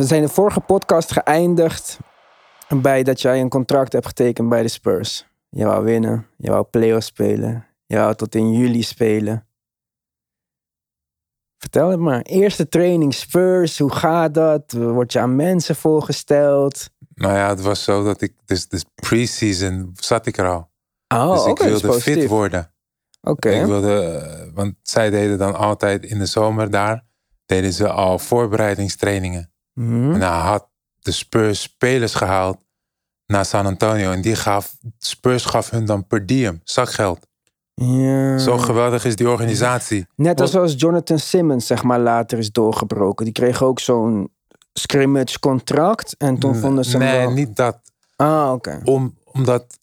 we zijn de vorige podcast geëindigd bij dat jij een contract hebt getekend bij de Spurs. Je wou winnen, je wou playoffs spelen, je wou tot in juli spelen. Vertel het maar. Eerste training Spurs, hoe gaat dat? Word je aan mensen voorgesteld? Nou ja, het was zo dat ik, dus, dus pre-season zat ik er al. Oh, dus ik wilde fit worden. Oké. Ik wilde, want zij deden dan altijd in de zomer daar, deden ze al voorbereidingstrainingen. Mhm. En dan had de Spurs spelers gehaald naar San Antonio. En die gaf, Spurs gaf hun dan per diem, zakgeld. Ja. Zo geweldig is die organisatie. Net als zoals Jonathan Simmons, zeg maar, later is doorgebroken. Die kreeg ook zo'n scrimmage contract. En toen vonden ze hem nee, wel... niet dat. Ah, oké. Om, omdat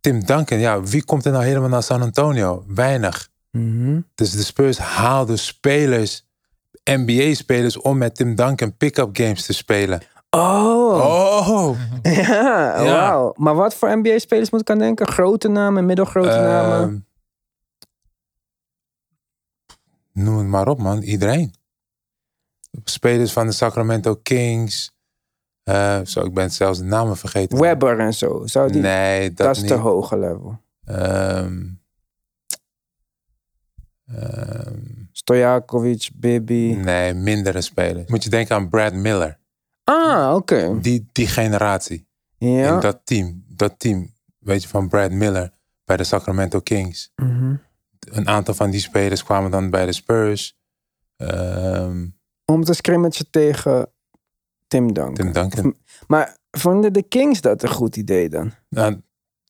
Tim Duncan, ja, wie komt er nou helemaal naar San Antonio? Weinig. Mhm. Dus de Spurs haalden spelers, NBA-spelers, om met Tim Duncan pick-up games te spelen. Oh, Oh! ja, wauw. Maar wat voor NBA-spelers moet ik aan denken? Grote namen, middelgrote namen? Ehm, noem het maar op, man. Iedereen. Spelers van de Sacramento Kings. Eh, zo, ik ben zelfs de namen vergeten. Webber en zo. Zou die... Nee, dat, dat is niet. te hoge level. Ehm, ehm, Stojakovic, Bibi. nee, mindere spelers. Moet je denken aan Brad Miller. Ah, oké. Die, die generatie. Ja. In dat team. Dat team, weet je, van Brad Miller bij de Sacramento Kings. Mhm. Een aantal van die spelers kwamen dan bij de Spurs. Ehm, Om te scrimmagen tegen Tim Duncan. Tim Duncan. Maar vonden de Kings dat een goed idee dan? Nou,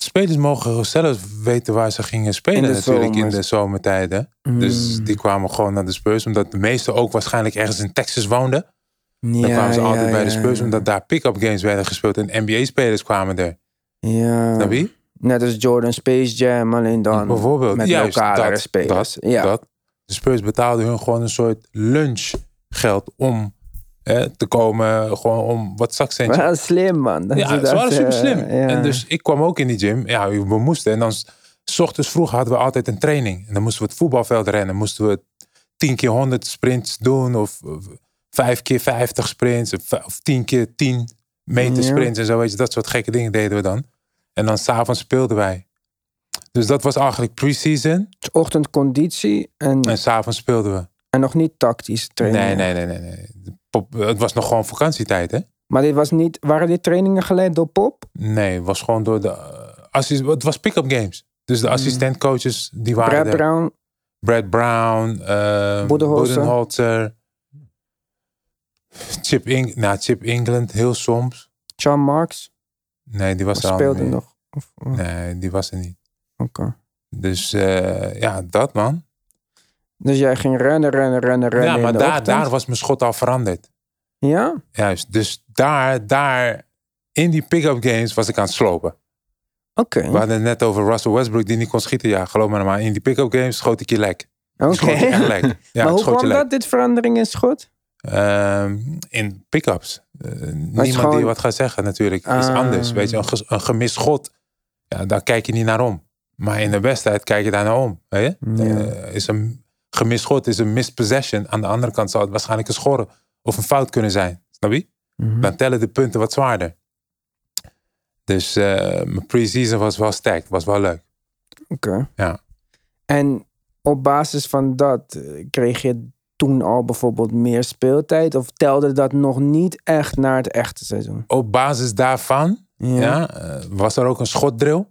spelers mogen zelf weten waar ze gingen spelen In de natuurlijk in de zomertijden. Dus Mm. die kwamen gewoon naar de Spurs. Omdat de meesten ook waarschijnlijk ergens in Texas woonden. Dan Ja, kwamen ze altijd ja, bij de Spurs. ja. Omdat daar pick-up games werden gespeeld. En NBA-spelers kwamen er. Ja. Snap je? Net als Jordan Space Jam, alleen dan Bijvoorbeeld. met Juist, lokalere dat, spelers. Dat, ja. dat. De Spurs betaalden hun gewoon een soort lunchgeld om te komen. Gewoon om wat zakcentjes. Wel slim, man. Dat Ja, ze waren super eh, slim. ja. En dus ik kwam ook in die gym. Ja, we moesten. En dan s- ochtends vroeg hadden we altijd een training. En dan moesten we het voetbalveld rennen. Moesten we 10 keer 100 sprints doen. Of of 5 keer 50 sprints. Of, 10 keer 10 meter Ja. sprints en zo. Weet je, dat soort gekke dingen deden we dan. En dan s'avonds speelden wij. Dus dat was eigenlijk pre-season. Ochtendconditie en, En s'avonds speelden we. En nog niet tactische training. Nee, nee, nee, nee. Pop, het was nog gewoon vakantietijd, hè? Maar dit was niet, waren dit trainingen geleid door Pop? Nee, het was gewoon door de. eh, assis- het was pick-up games. Dus de assistentcoaches die waren Brad er. Brown? Brad Brown, uh, Budenholzer. Budenholzer, Chip, Eng nou, Chip England, heel soms. John Marks? Nee, die was Of er al speelde nog? Of, Nee, die was er niet. oké. Dus eh, ja, dat man. Dus jij ging rennen, rennen, rennen, rennen ja, in maar daar, ochtend? daar was mijn schot al veranderd. Ja? Juist, dus daar, daar in die pick-up games was ik aan het slopen. Oké. We hadden het net over Russell Westbrook die niet kon schieten. Ja, geloof me maar. In die pick-up games schoot ik je lek. Oké. schoot je echt lek. Ja, maar hoe kwam dat, dit verandering in schot? Ehm, in pick-ups. Eh, niemand gewoon- die wat gaat zeggen natuurlijk. Is Ah. anders. Weet je, een, ges- een gemist schot. Ja, daar kijk je niet naar om. Maar in de wedstrijd kijk je daar naar om. Weet je? Ja. Eh, is een schot is een missed possession. Aan de andere kant zou het waarschijnlijk een schorren of een fout kunnen zijn. Snap je? Mhm. Dan tellen de punten wat zwaarder. Dus eh, mijn pre-season was wel sterk. Was wel leuk. Oké. Ja. En op basis van dat, eh, kreeg je toen al bijvoorbeeld meer speeltijd? Of telde dat nog niet echt naar het echte seizoen? Op basis daarvan Ja. eh, was er ook een schotdrill.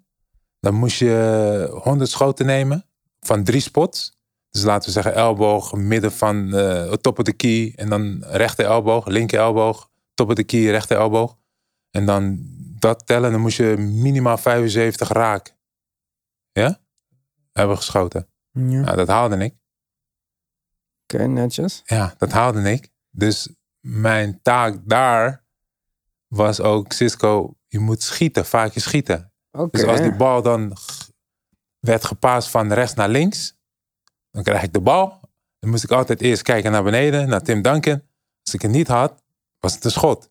Dan moest je 100 schoten nemen van drie spots. Dus laten we zeggen elleboog, midden van eh top of the key. En dan rechter elleboog, linker elleboog, top of the key, rechter elleboog. En dan dat tellen, dan moest je minimaal 75 raak. Ja? Hebben geschoten. Ja. Nou, dat haalde ik. Oké, netjes. Ja, dat haalde ik. Dus mijn taak daar was ook, Cisco, je moet schieten, vaakje schieten. Oké. Dus als die bal dan werd gepaast van rechts naar links, dan krijg ik de bal. Dan moest ik altijd eerst kijken naar beneden, naar Tim Duncan. Als ik het niet had, was het een schot.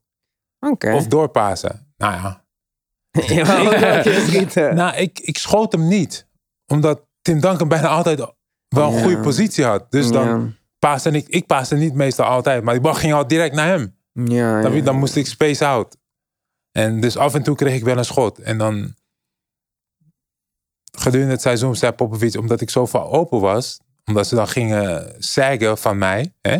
Of doorpassen. Nou ja. Schieten. Nou, ik, ik schoot hem niet. Omdat Tim Duncan bijna altijd wel een goede positie had. Dus dan Ja. paaste ik, ik niet meestal altijd. Maar die bal ging al direct naar hem. Ja, Dan, ja. dan moest ik space out. En dus af en toe kreeg ik wel een schot. En dan gedurende het seizoen zei Popovic, omdat ik zo vaak open was, omdat ze dan gingen zeggen van mij, hè,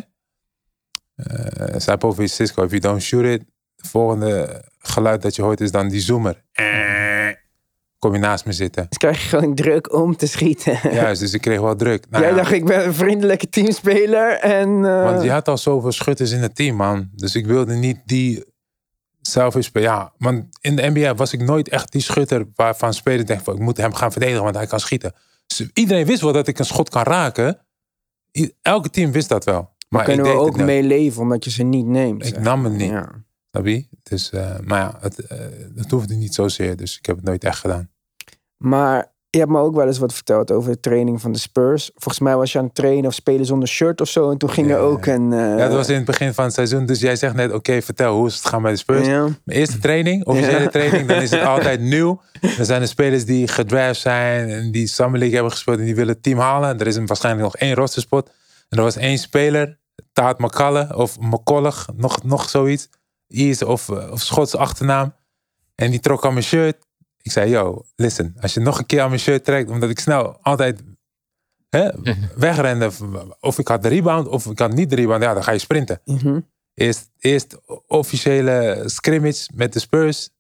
eh, zei Cisco, if you don't shoot it, het volgende geluid dat je hoort is dan die zoomer. Eh, Kom je naast me zitten. Dus krijg je gewoon druk om te schieten. Juist, dus ik kreeg wel druk. Nou Jij ja, dacht, ik ben een vriendelijke teamspeler en... eh, Want je had al zoveel schutters in het team, man. Dus ik wilde niet die selfish... Ja, want in de NBA was ik nooit echt die schutter waarvan spelers denken van... ik moet hem gaan verdedigen, want hij kan schieten. Dus iedereen wist wel dat ik een schot kan raken. Elke team wist dat wel. Maar, kunnen ik we ook mee leven omdat je ze niet neemt. Ik zeg. nam het niet. Ja. Dus, maar ja, het, eh, het hoefde niet zozeer. Dus ik heb het nooit echt gedaan. Maar je hebt me ook wel eens wat verteld over de training van de Spurs. Volgens mij was je aan het trainen of spelen zonder shirt of zo. En toen ging Ja, er ook een... eh, ja, dat was in het begin van het seizoen. Dus jij zegt net, oké, vertel, hoe is het gaan bij de Spurs? ja. Mijn eerste training, officiële Ja. training, dan is het altijd nieuw. Dan zijn er spelers die gedraft zijn en die Summer League hebben gespeeld en die willen het team halen. Er is een, waarschijnlijk nog één rosterspot. En er was één speler, Taat McCullough of McCullough, nog, nog zoiets. Ierse of, eh, of Schotse achternaam. En die trok aan mijn shirt. Ik zei, yo, listen, als je nog een keer aan mijn shirt trekt, omdat ik snel altijd hè, wegrende. Of ik had de rebound, of ik had niet de rebound. Ja, dan ga je sprinten. Mhm. Eerst, eerst officiële scrimmage met de Spurs.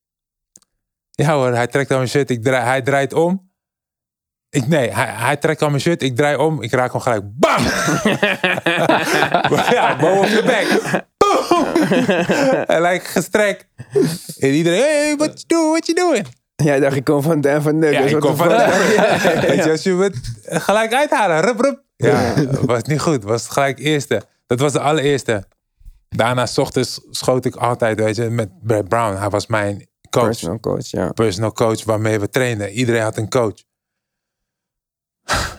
Ja hoor, hij trekt aan mijn shirt, ik draai, hij draait om. Ik, nee, hij, hij trekt aan mijn shirt, ik draai om, ik raak hem gelijk. Bam! ja, boven op je bek. Boom! hij lijkt gestrekt. En iedereen, hey, what you doing, what you doing? Jij dacht, ik kom van Denver Nuggets. Ja, ik kom van. Weet je, als je het gelijk uithalen. Rup, rup. Ja, was niet goed. Was gelijk eerste. Dat was de allereerste. Daarna, s ochtends, schoot ik altijd, weet je, met Brad Brown. Hij was mijn coach. Personal coach, ja. Personal coach waarmee we trainden. Iedereen had een coach.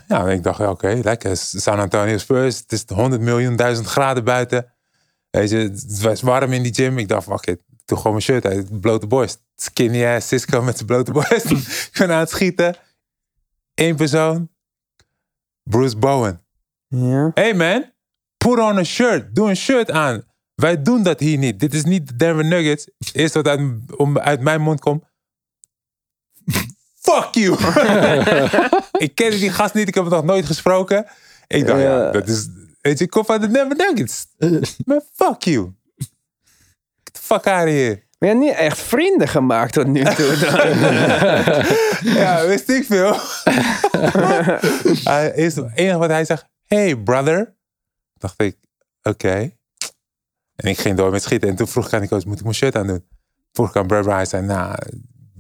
Ja, en ik dacht, ja, oké, lekker. San Antonio Spurs. Het is 100 miljoen, duizend graden buiten. Weet je, het was warm in die gym. Ik dacht, fuck it. Doe gewoon mijn shirt uit. Blote borst. Skinny ass Cisco met zijn blote borst. ik ben aan het schieten. Eén persoon. Bruce Bowen. Ja. Hey man, put on a shirt. Doe een shirt aan. Wij doen dat hier niet. Dit is niet de Denver Nuggets. Het eerste wat uit, om, uit mijn mond komt. Fuck you. ik ken die gast niet. Ik heb hem nog nooit gesproken. Ik dacht, ja, dat is... Weet je, ik kom van de Denver Nuggets. Man, fuck you. Fuck out of here. Maar je hebt niet echt vrienden gemaakt tot nu toe. Ja, wist ik veel. hij is het enige wat hij zegt. Hey brother. Dacht ik, oké. En ik ging door met schieten. En toen vroeg ik aan die coach, moet ik mijn shirt aan doen? Vroeg ik aan Brad. Hij zei, nou,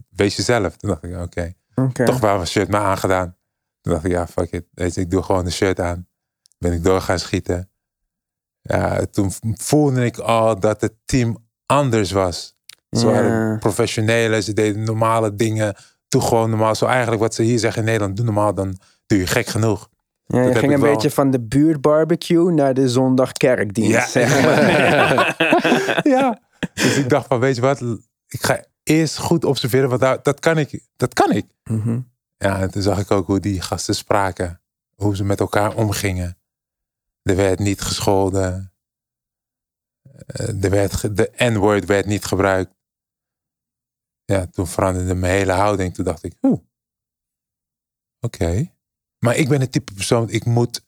wees jezelf. Toen dacht ik, oké. Toch wel mijn shirt maar aangedaan. Toen dacht ik, ja, fuck it. Weet je, ik doe gewoon de shirt aan. Ben ik door gaan schieten. Ja, toen voelde ik al dat het team anders was. Ze Ja. waren professionelen, ze deden normale dingen. Doe gewoon normaal. Zo eigenlijk wat ze hier zeggen in Nederland, doe normaal, dan doe je gek genoeg. Ja, je dat ging een wel. beetje van de buurtbarbecue naar de zondag kerkdienst. Ja. zeg maar. ja. Dus ik dacht van, weet je wat, ik ga eerst goed observeren, want dat, dat kan ik. Dat kan ik. Mhm. Ja, en toen zag ik ook hoe die gasten spraken. Hoe ze met elkaar omgingen. Er werd niet gescholden. Eh, Er werd ge- de N-word werd niet gebruikt. Ja, toen veranderde mijn hele houding. Toen dacht ik, oeh, oké. Maar ik ben het type persoon, ik moet,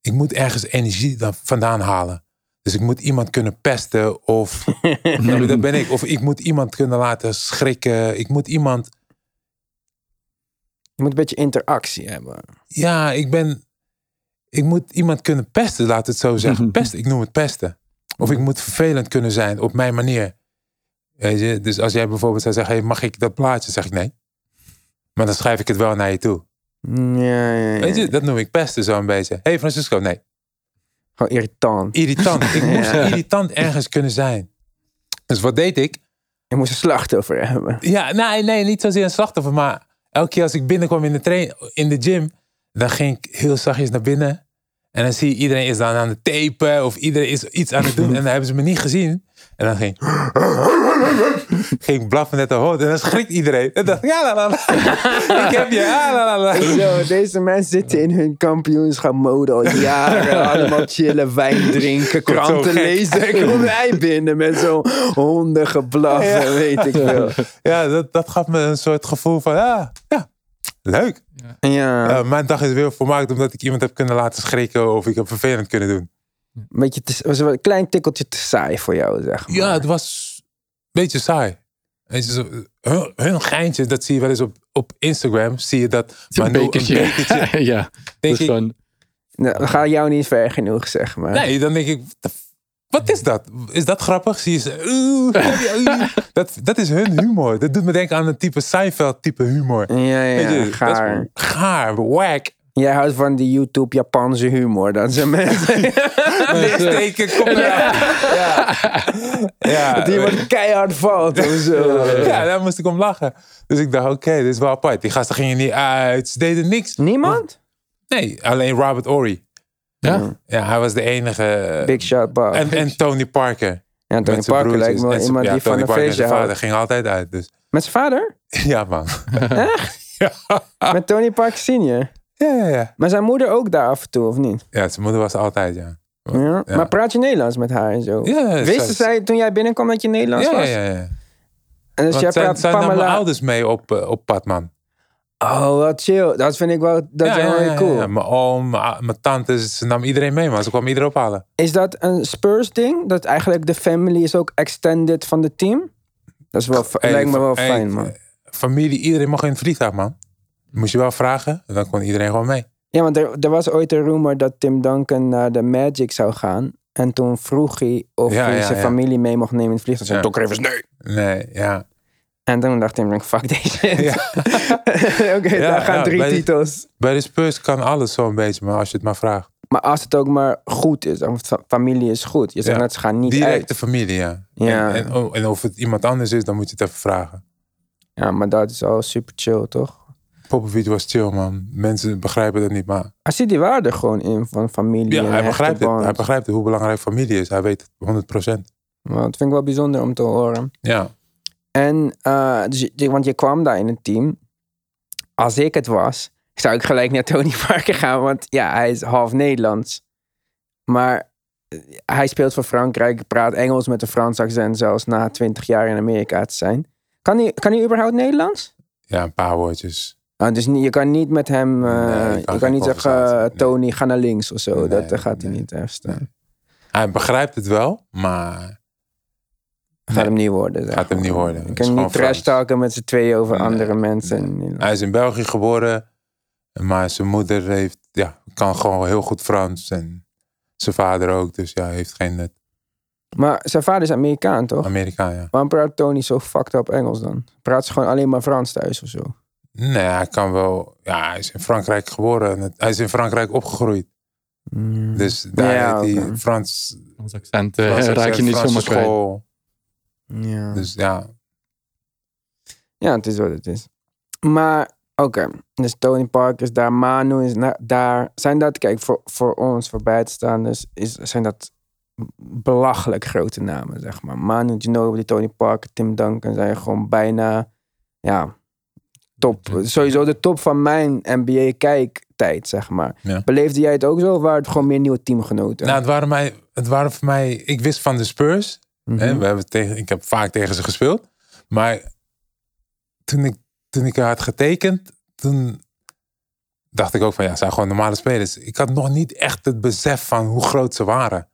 ik moet ergens energie dan vandaan halen. Dus ik moet iemand kunnen pesten of, Nou, dat ben ik. Of ik moet iemand kunnen laten schrikken. Ik moet iemand Je moet een beetje interactie hebben. Ja, ik ben. Ik moet iemand kunnen pesten, laat het zo zeggen. Pesten, ik noem het pesten. Of ik moet vervelend kunnen zijn op mijn manier. Weet je? Dus als jij bijvoorbeeld zou zeggen: hey, mag ik dat plaatje? Zeg ik nee. Maar dan schrijf ik het wel naar je toe. Ja, ja, ja. Weet je, dat noem ik pesten zo een beetje. hey Francisco, nee. Gewoon irritant. Irritant. Ik moest irritant ergens kunnen zijn. Dus wat deed ik? Je moest een slachtoffer hebben. Ja, nee, nee, niet zozeer een slachtoffer. Maar elke keer als ik binnenkwam in de, train, in de gym, dan ging ik heel zachtjes naar binnen. En dan zie je iedereen is dan aan het tapen of iedereen is iets aan het doen. En dan hebben ze me niet gezien. En dan ging, ging blaffen net de hond. En dan schrikt iedereen. En dacht ik, ja, la, la, la. ik heb je, ah, la, la, la. Zo, deze mensen zitten in hun kampioenschap mode al jaren. Allemaal chillen, wijn drinken, kranten lezen. Kom wij binnen met zo'n hondengeblaf en weet ik veel. Ja, dat, dat gaf me een soort gevoel van, ja, ja leuk. Ja, Ja, mijn dag is weer volmaakt omdat ik iemand heb kunnen laten schrikken of ik heb vervelend kunnen doen. een, beetje te, was wel een klein tikkeltje te saai voor jou, zeg maar. Ja, het was een beetje saai. Zo, hun, hun geintje, dat zie je wel eens op, op Instagram. Zie je dat Manu bekertje. een bekertje. ja, Denk dus ik, gewoon, Nou, dat gaat jou niet ver genoeg, zeg maar. nee, dan denk ik, what the f- wat is dat? Is dat grappig? Zie je ze, dat, dat is hun humor. Dat doet me denken aan een type Seinfeld type humor. Ja, Weet ja, je, dat is gaar. gaar, whack. Jij houdt van die YouTube Japanse humor. Dat zijn mensen Steken, kom eraan. Ja. Ja. die iemand keihard valt of zo. Ja, daar moest ik om lachen. Dus ik dacht, oké, dit is wel apart. Die gasten gingen niet uit. Ze deden niks. Niemand? Nee, alleen Robert Ory. Ja. Ja, hij was de enige. Big shot Bob. en, en Tony Parker. ja, Tony met zijn Parker lijkt me wel En zijn- iemand ja, die van een zijn vader ging altijd uit. Dus Met zijn vader? ja, man. Met Tony Parker senior? Ja, ja, ja. Maar zijn moeder ook daar af en toe, of niet? Ja, zijn moeder was altijd, ja. Ja. Ja. Maar praat je Nederlands met haar en zo? Ja, Wisten zij- zij toen jij binnenkwam dat je Nederlands Ja, ja, was? ja. ja. En dus jij praat zijn mijn Pamela... ouders mee op, eh, op pad, man. Oh, wat chill. Dat vind ik wel, dat is wel ja, heel ja, cool. ja. Mijn oom, mijn a- mijn tante, ze nam iedereen mee, man. Ze kwam iedereen ophalen. Is dat een Spurs ding? Dat eigenlijk de family is ook extended van het team? Dat is wel, Hey, lijkt me wel hey, fijn, man. Familie, iedereen mocht in het vliegtuig, man. Moest je wel vragen, en dan kon iedereen gewoon mee. Ja, want er, er was ooit een rumor dat Tim Duncan naar de Magic zou gaan. En toen vroeg hij of Ja, hij ja, zijn ja. familie mee mocht nemen in het vliegtuig. Zei Ja. Dokker even nee. Nee, ja. En toen dacht Duncan, fuck deze. Ja. Oké, Ja, daar gaan ja, drie bij de- titels. Bij de Spurs kan alles zo'n beetje, maar als je het maar vraagt. Maar als het ook maar goed is, of fa- familie is goed. Je zegt net, ze gaan niet Directe uit. familie, ja. Ja. En, en, oh, en of het iemand anders is, dan moet je het even vragen. Ja, maar dat is al super chill, toch? Popovic was chill, man. Mensen begrijpen dat niet, maar... Hij ziet die waarde gewoon in van familie Ja, hij begrijpt het. Hij begrijpt hoe belangrijk familie is. Hij weet het 100%. Maar dat vind ik wel bijzonder om te horen. Ja. En, eh, dus, want je kwam daar in het team. Als ik het was, zou ik gelijk naar Tony Parker gaan. Want ja, hij is half Nederlands. Maar eh, hij speelt voor Frankrijk, praat Engels met een Frans accent, zelfs na 20 jaar in Amerika te zijn. Kan hij, kan hij überhaupt Nederlands? ja, een paar woordjes. Ah, dus je kan niet met hem, eh, Nee, ik kan je kan niet zeggen, nee. Tony, ga naar links of zo. Nee, dat gaat hij niet verstaan. Hij begrijpt het wel, maar... Gaat Nee. hem niet worden. zeg Gaat hem niet worden. Is kan niet trash Frans. talken met z'n tweeën over Nee, andere mensen. nee. Hij is in België geboren, maar zijn moeder heeft, ja, kan gewoon heel goed Frans. En zijn vader ook, dus ja, heeft geen nut. Maar zijn vader is Amerikaan, toch? Amerikaan, ja. Waarom praat Tony zo fucked up Engels dan? Praat ze gewoon alleen maar Frans thuis of zo? Nee, hij kan wel, ja, hij is in Frankrijk geboren. en Hij is in Frankrijk opgegroeid. Dus daar Ja, heeft hij. Frans, Ons accent eh, Frans raak je niet zomaar kwijt. school. Ja. Dus ja, ja, het is wat het is. Maar, oké. Dus Tony Parker is daar, Manu is daar. Zijn dat, kijk, voor, voor ons, voor buitenstaanders, is, zijn dat belachelijk grote namen, zeg maar. Manu Ginobili, Tony Parker, Tim Duncan zijn gewoon bijna, ja, top. Sowieso de top van mijn NBA-kijktijd, zeg maar. Ja. Beleefde jij het ook zo of waren het gewoon meer nieuwe teamgenoten? nou, het, waren mij, het waren voor mij, ik wist van de Spurs. Mhm. We hebben tegen, ik heb vaak tegen ze gespeeld. Maar toen ik, toen ik er had getekend, toen dacht ik ook van ja, ze zijn gewoon normale spelers. Ik had nog niet echt het besef van hoe groot ze waren.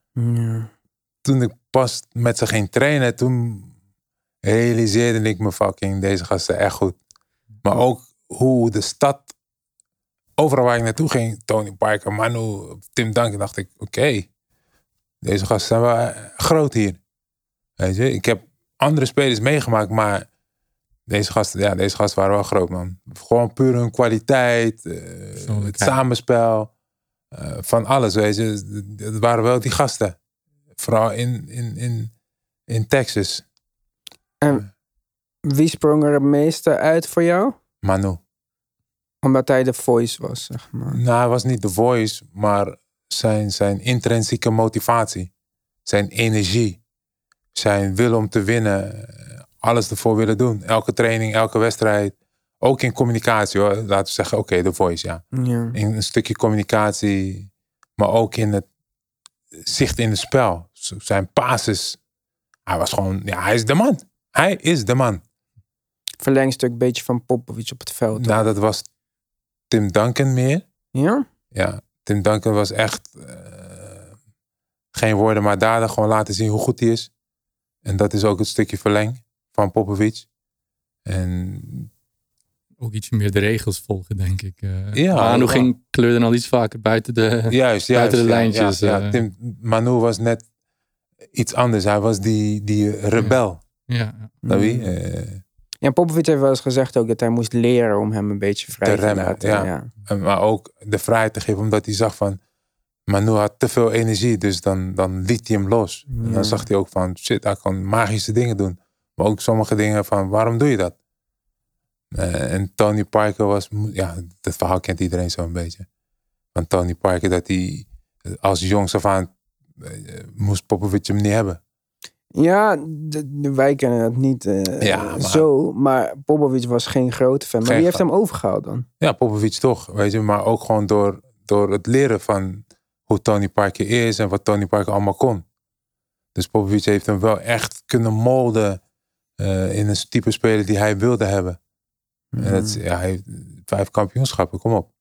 Toen ik pas met ze ging trainen, toen realiseerde ik me fucking, deze gasten echt goed. Maar ook hoe de stad, overal waar ik naartoe ging, Tony Parker, Manu, Tim Duncan, dacht ik, oké, deze gasten zijn wel eh, groot hier. Weet je, ik heb andere spelers meegemaakt, maar deze gasten, ja, deze gasten waren wel groot, man. Gewoon puur hun kwaliteit, eh, het samenspel, eh, van alles, weet je. Het waren wel die gasten. Vooral in, in, in, in Texas. En wie sprong er het meeste uit voor jou? Manu. Omdat hij de voice was, zeg maar. Nou, hij was niet The Voice, maar zijn, zijn intrinsieke motivatie. Zijn energie. Zijn wil om te winnen. Alles ervoor willen doen. Elke training, elke wedstrijd. Ook in communicatie hoor. Laten we zeggen, oké, de voice, ja. Ja. In een stukje communicatie. Maar ook in het zicht in het spel. Zijn passes. Hij was gewoon, ja, hij is de man. Hij is de man. Verlengstuk beetje van Popovic op het veld. Nou, dat was Tim Duncan meer. Ja? Ja, Tim Duncan was echt eh, geen woorden maar daden. Gewoon laten zien hoe goed hij is. En dat is ook het stukje verleng van Popovic. En Ook ietsje meer de regels volgen, denk ik. Eh Ja, Manu ging kleurde al iets vaker buiten de... juist, juist. Buiten de ja, lijntjes, Ja, ja. eh. Tim Manu was net iets anders. Hij was die, die rebel. Ja, ja. Je? Mm. Eh, Ja, Popovic heeft wel eens gezegd ook dat hij moest leren om hem een beetje vrij Te te, remmen, laten. ja. Maar ook de vrijheid te geven, omdat hij zag van. Manu had te veel energie, dus dan, dan liet hij hem los. En dan zag hij ook van, shit, hij kan magische dingen doen. Maar ook sommige dingen van, waarom doe je dat? Eh, en Tony Parker was, ja, dat verhaal kent iedereen zo'n beetje. Van Tony Parker, dat hij als jongs af aan eh, moest Popovic hem niet hebben. Ja, de, de- wij kennen dat niet eh, Ja, maar- zo. Maar Popovic was geen grote fan. Maar wie heeft hem overgehaald dan? Ja, Popovic toch, weet je. Maar ook gewoon door, door het leren van hoe Tony Parker is en wat Tony Parker allemaal kon. Dus Popovic heeft hem wel echt kunnen molden eh, in een type speler die hij wilde hebben. En dat, ja, hij heeft vijf kampioenschappen, kom op.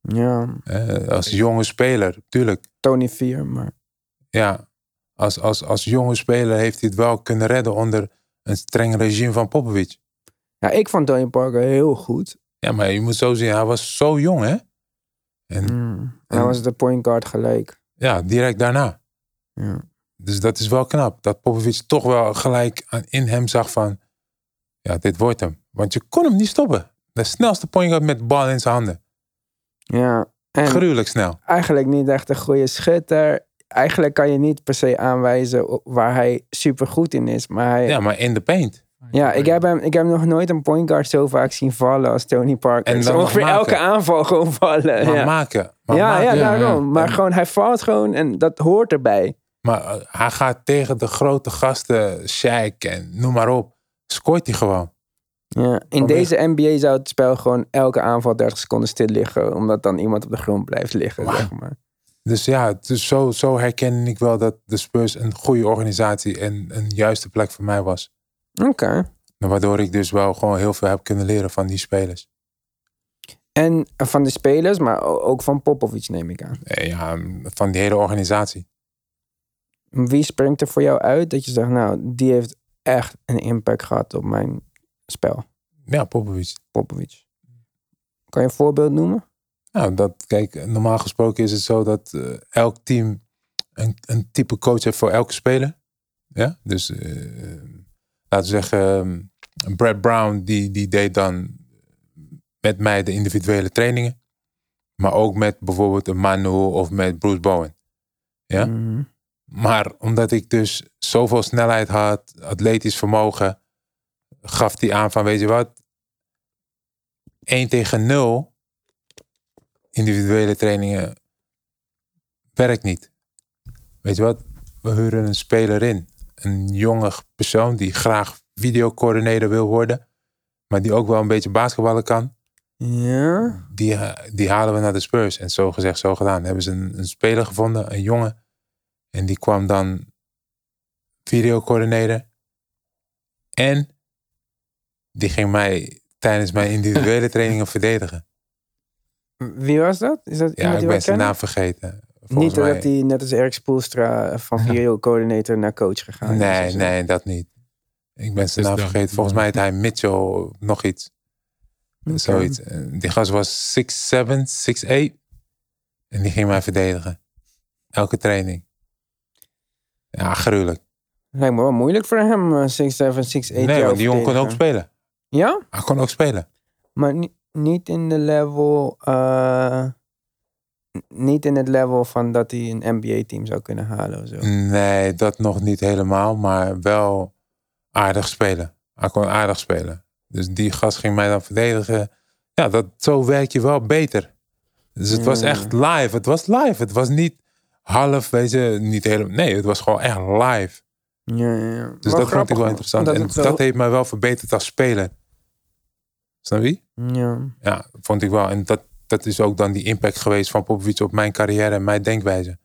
Ja, Eh, als jonge speler, tuurlijk. Tony 4, maar... Ja, als, als, als jonge speler heeft hij het wel kunnen redden onder een streng regime van Popovic. Ja, ik vond Tony Parker heel goed. Ja, maar je moet zo zien, hij was zo jong, hè? En Mm. Hij en- was de point guard gelijk. ja, direct daarna. Ja. Dus dat is wel knap. Dat Popovic toch wel gelijk aan, in hem zag van... Ja, dit wordt hem. Want je kon hem niet stoppen. De snelste point guard met de bal in zijn handen. ja. En Gruwelijk snel. eigenlijk niet echt een goede schutter. Eigenlijk kan je niet per se aanwijzen waar hij super goed in is. Maar hij, Ja, maar in de paint. Ja, ik heb, hem, ik heb nog nooit een point guard zo vaak zien vallen als Tony Parker. En dan ongeveer maken. elke aanval gewoon vallen. Maar ja. maken. Maar, ja, maken. ja, daarom. Maar En- gewoon, hij valt gewoon en dat hoort erbij. maar eh, hij gaat tegen de grote gasten, Shaq en noem maar op. Scoort hij gewoon. Ja. In deze NBA zou het spel gewoon elke aanval 30 seconden stil liggen. Omdat dan iemand op de grond blijft liggen, zeg maar. Dus ja, dus zo, zo herken ik wel dat de Spurs een goede organisatie en een juiste plek voor mij was. Oké. Waardoor ik dus wel gewoon heel veel heb kunnen leren van die spelers. En van de spelers, maar ook van Popovic neem ik aan. Eh, Ja, van die hele organisatie. Wie springt er voor jou uit dat je zegt, nou, die heeft echt een impact gehad op mijn spel? Ja, Popovic. Popovic. Kan je een voorbeeld noemen? Nou, dat, kijk, normaal gesproken is het zo dat eh, elk team een, een type coach heeft voor elke speler. Ja, dus eh, laten we zeggen, eh, Brad Brown, die, die deed dan met mij de individuele trainingen. Maar ook met bijvoorbeeld een Manu of met Bruce Bowen. Ja? Mhm. Maar omdat ik dus zoveel snelheid had, atletisch vermogen, gaf hij aan van, weet je wat, 1 tegen 0 individuele trainingen werkt niet. Weet je wat, we huren een speler in. Een jonge persoon die graag videocoördinator wil worden, maar die ook wel een beetje basketballen kan. Ja. Die, eh, die halen we naar de Spurs. En zo gezegd, zo gedaan. Hebben ze een, een speler gevonden, een jongen. En die kwam dan videocoördinator. En die ging mij tijdens mijn individuele trainingen verdedigen. Wie was dat? Is dat Ja, ik ben zijn naam vergeten. Niet mij. dat hij net als Erik Spoelstra van video-coördinator naar coach gegaan is. Nee, of zo. nee, dat niet. Ik ben zijn naam dan- vergeten. Volgens mij heet hij Mitchell nog iets. Oké. Zoiets. En Die gast was 6'7, 6'8. En die ging mij verdedigen. Elke training. Ja, gruwelijk. Lijkt me wel moeilijk voor hem, eh, 6'7, 6'8 Nee, want die jongen kon ook spelen. Ja? Hij kon ook spelen. Maar ni- niet in de level... eh, n- niet in het level van dat hij een NBA-team zou kunnen halen of zo. Nee, dat nog niet helemaal. Maar wel aardig spelen. Hij kon aardig spelen. Dus die gast ging mij dan verdedigen. Ja, dat, zo werk je wel beter. Dus het was echt live. Het was live. Het was niet half, weet je, niet helemaal. Nee, het was gewoon echt live. Ja, ja, ja. Dus dat vond ik wel interessant. En dat heeft mij wel verbeterd als speler. Snap je? Ja. Ja, vond ik wel. En dat, dat is ook dan die impact geweest van Popovic op mijn carrière en mijn denkwijze.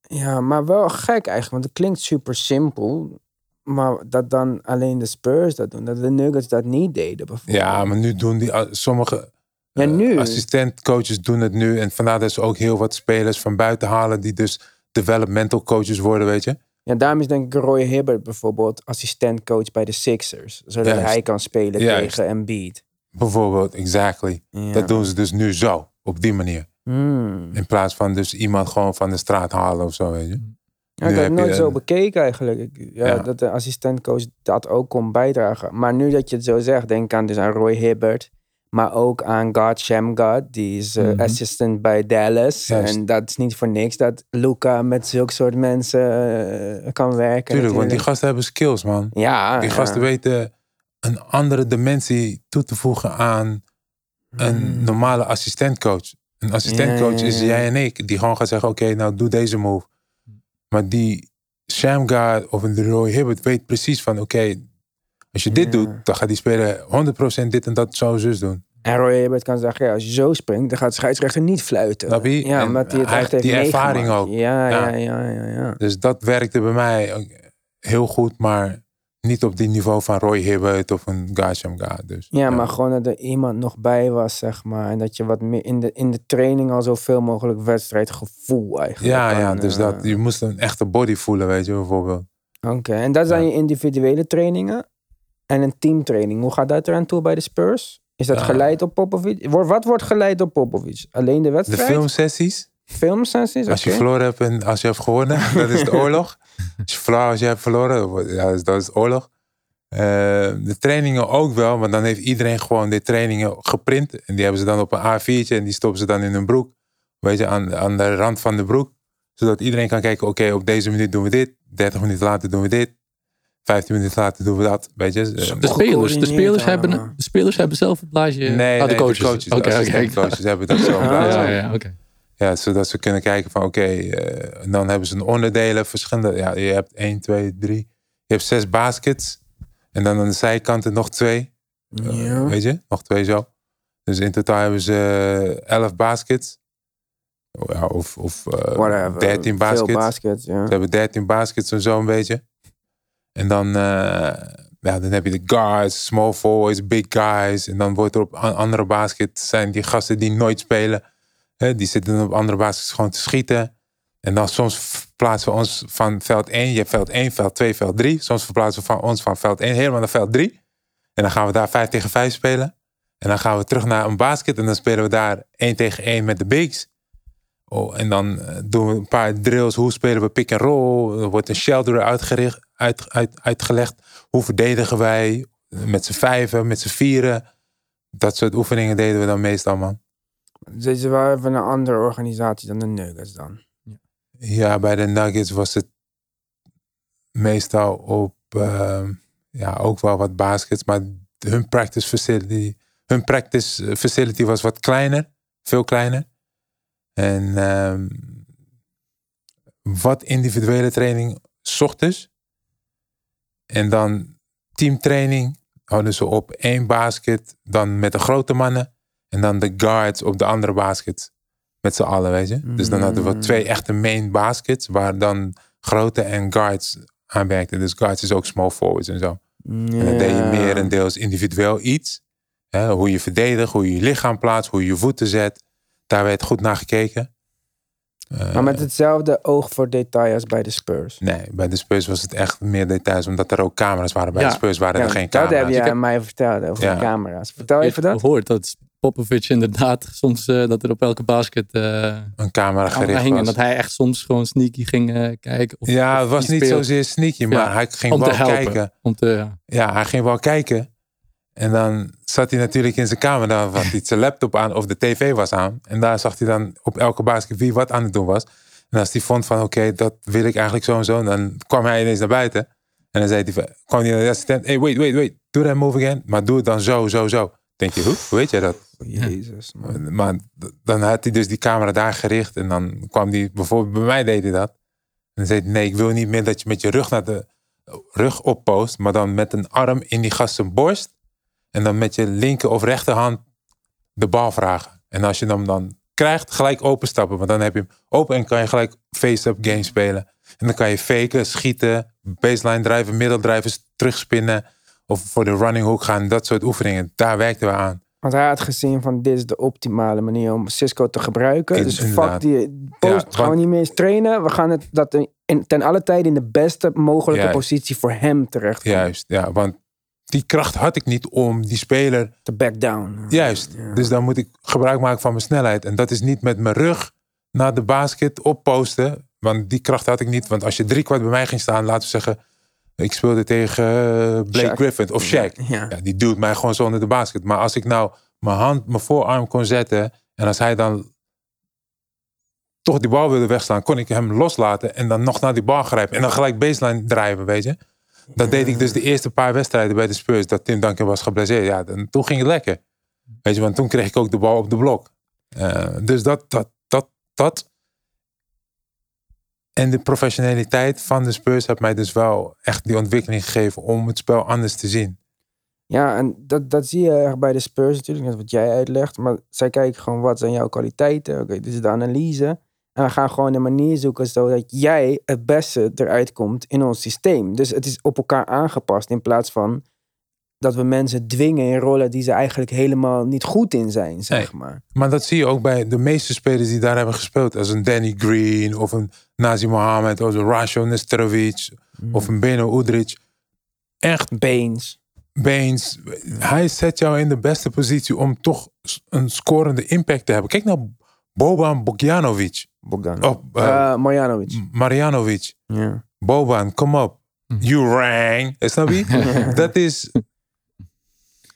ja, maar wel gek eigenlijk, want het klinkt super simpel. Maar dat dan alleen de Spurs dat doen, dat de Nuggets dat niet deden bijvoorbeeld. Ja, maar nu doen die uh, sommige Ja, eh, nu. assistentcoaches doen het nu. En vandaar dat ze ook heel wat spelers van buiten halen die dus developmental coaches worden, weet je. Ja, daarom is denk ik Roy Hibbert bijvoorbeeld assistentcoach bij de Sixers. Zodat Juist. hij kan spelen Juist. tegen Embiid. Bijvoorbeeld, exactly. Ja. Dat doen ze dus nu zo, op die manier. Hmm. In plaats van dus iemand gewoon van de straat halen of zo, weet je. Ja, ik heb je nooit zo een- bekeken eigenlijk. Ja, Ja. Dat de assistentcoach dat ook kon bijdragen. Maar nu dat je het zo zegt, denk aan, dus aan Roy Hibbert. Maar ook aan God Shamgod. Die is eh, Mhm. assistant bij Dallas. Juist. En dat is niet voor niks dat Luca met zulke soort mensen eh, kan werken. Tuurlijk, want die gasten hebben skills, man. Ja, Die ja. gasten weten een andere dimensie toe te voegen aan een Mm. normale assistentcoach. Een assistentcoach is jij en ik, die gewoon gaat zeggen: Oké, nou doe deze move. Maar die Shamgar of een Roy Hibbert weet precies van: Oké, als je dit doet, dan gaat die speler 100% dit en dat zo zus doen. En Roy Hibbert kan zeggen, ja, als je zo springt, dan gaat de scheidsrechter niet fluiten. Snap je? Ja, omdat hij het hij echt heeft die ervaring meegemaakt. ook. Ja, ja, Ja. ja, ja. Dus dat werkte bij mij heel goed, maar niet op die niveau van Roy Hibbert of een Guy Shamgar. Dus, Ja, maar gewoon dat er iemand nog bij was, zeg maar. En dat je wat meer in de, in de training al zoveel mogelijk wedstrijdgevoel eigenlijk. Ja, ja, dus eh, dat, je moest een echte body voelen, weet je, bijvoorbeeld. Oké, en dat zijn Ja. je individuele trainingen. En een teamtraining. Hoe gaat dat eraan toe bij de Spurs? Is dat Ja. geleid op Popovic? Wat wordt geleid op Popovic? Alleen de De wedstrijd? filmsessies, Filmsessies? als je verloren hebt en als je hebt gewonnen, dat is de oorlog. Als je verloren, als je hebt verloren, ja, dat is- dat is oorlog. Eh, de trainingen ook wel, maar dan heeft iedereen gewoon de trainingen geprint. En die hebben ze dan op een A4'tje en die stoppen ze dan in hun broek. Weet je, aan, aan de rand van de broek. Zodat iedereen kan kijken, oké, op deze minuut doen we dit. 30 minuten later doen we dit. 15 minuten later doen we dat. Weet je. Eh, De spelers, de spelers, hebben, de spelers hebben zelf het blaadje. Nee, Ah, nee, de coaches. de coaches, de Oké, oké. assistentcoaches hebben dat zo. Ah. Ja, gedaan. ja, ja, oké. Ja, zodat ze kunnen kijken van oké, eh, dan hebben ze een onderdelen, verschillende. Ja, je hebt 1, 2, 3. Je hebt zes baskets. En dan aan de zijkanten nog twee. Eh, Ja. weet je, nog twee zo. Dus in totaal hebben ze eh, 11 baskets. Oh, Ja, of of eh, Whatever. 13 Veel baskets. baskets, ja. Ze hebben 13 baskets en zo een beetje. En dan, eh, ja, dan heb je de guards, small forwards, big guys. En dan wordt er op andere basket zijn die gasten die nooit spelen. Hè, die zitten op andere baskets gewoon te schieten. En dan soms verplaatsen we ons van veld 1. Je hebt veld 1, veld 2, veld 3. Soms verplaatsen we van ons van veld 1 helemaal naar veld 3. En dan gaan we daar 5 tegen 5 spelen. En dan gaan we terug naar een basket. En dan spelen we daar 1 tegen 1 met de bigs. Oh, en dan eh, doen we een paar drills. Hoe spelen we pick and roll? Er wordt een shelter uitgericht, uit, uit, uitgelegd. Hoe verdedigen wij? Met z'n vijven, met z'n vieren. Dat soort oefeningen deden we dan meestal, man. Ze waren even een andere organisatie dan de Nuggets dan. Ja, bij de Nuggets was het meestal op, ehm, ja, ook wel wat baskets. Maar hun practice facility, hun practice facility was wat kleiner. Veel kleiner. En ehm, wat individuele training 's ochtends. En dan teamtraining houden ze op één basket. Dan met de grote mannen. En dan de guards op de andere baskets. Met z'n allen, weet je. Dus dan hadden we Mm. twee echte main baskets. Waar dan grote en guards aan werkten. Dus guards is ook small forwards en zo. En dan deed je meer en deels individueel iets. Hè, hoe je verdedigt, hoe je je lichaam plaatst, hoe je je voeten zet. Daar werd goed naar gekeken. Eh, Maar met hetzelfde oog voor detail als bij de Spurs. Nee, bij de Spurs was het echt meer details, omdat er ook camera's waren. Bij Ja. de Spurs waren er geen dat camera's. heb je Ik heb- aan mij verteld over Ja. de camera's. Vertel Ik even heb dat. gehoord dat Popovic inderdaad soms eh, dat er op elke basket eh een camera gericht hing. En was. dat hij echt soms gewoon sneaky ging eh, kijken. Of, ja, of het was niet speelt zozeer sneaky, maar Ja, hij ging wel kijken. Om te, ja. Ja, hij ging wel kijken. En dan zat hij natuurlijk in zijn kamer. Dan had hij zijn laptop aan of de tv was aan. En daar zag hij dan op elke basket wie wat aan het doen was. En als hij vond van oké, dat wil ik eigenlijk zo en zo. Dan kwam hij ineens naar buiten. En dan zei hij, van- kwam hij naar de assistent. Hey, wait, wait, wait. Do that move again. Maar doe het dan zo, zo, zo. Denk je? Hoe weet jij dat? Jezus, man. Maar dan had hij dus die camera daar gericht. En dan kwam hij, bijvoorbeeld bij mij deed hij dat. En dan zei hij, nee, ik wil niet meer dat je met je rug naar de rug oppost. Maar dan met een arm in die gast zijn borst. En dan met je linker of rechterhand de bal vragen. En als je hem dan krijgt, gelijk openstappen. Want dan heb je hem open en kan je gelijk face-up game spelen. En dan kan je faken, schieten, baseline drijven, middeldrijven, terugspinnen. Of voor de running hook gaan. Dat soort oefeningen. Daar werkten we aan. Want hij had gezien van dit is de optimale manier om Cisco te gebruiken. In- dus fuck inderdaad. die post, Ja, gaan we niet meer eens trainen. We gaan het dat in, ten alle tijde in de beste mogelijke Juist. positie voor hem terecht Juist, ja. Want die kracht had ik niet om die speler te back down. Juist. Ja. Dus dan moet ik gebruik maken van mijn snelheid. En dat is niet met mijn rug naar de basket opposten. Want die kracht had ik niet. Want als je drie kwart bij mij ging staan, laten we zeggen. Ik speelde tegen eh, Blake Shaq. Griffin of Shaq. Ja. Ja, die duwt mij gewoon zo onder de basket. Maar als ik nou mijn hand, mijn voorarm kon zetten. En als hij dan toch die bal wilde wegslaan, kon ik hem loslaten. En dan nog naar die bal grijpen. En dan gelijk baseline drijven, weet je. Dat deed ik dus de eerste paar wedstrijden bij de Spurs. Dat Tim Duncan was geblesseerd. Ja, dan, toen ging het lekker. Weet je, want toen kreeg ik ook de bal op de blok. Eh, dus dat, dat, dat, dat. En de professionaliteit van de Spurs heeft mij dus wel echt die ontwikkeling gegeven om het spel anders te zien. Ja, en dat, dat zie je echt bij de Spurs natuurlijk, net wat jij uitlegt. Maar zij kijken gewoon wat zijn jouw kwaliteiten. Oké, dit is de analyse. En we gaan gewoon een manier zoeken zodat jij het beste eruit komt in ons systeem. Dus het is op elkaar aangepast in plaats van dat we mensen dwingen in rollen die ze eigenlijk helemaal niet goed in zijn, zeg maar. Maar dat zie je ook bij de meeste spelers die daar hebben gespeeld. Als een Danny Green of een Nazi Mohammed of een Rasho Nesterovic of een Beno Udric. Echt Baines. Baines. Hij zet jou in de beste positie om toch een scorende impact te hebben. Kijk naar Boban Bogdanovic. Bogdan. Of eh, Eh, Marjanovic. Marjanovic. Ja. Boban, kom op. You rang. Snap je? Dat is...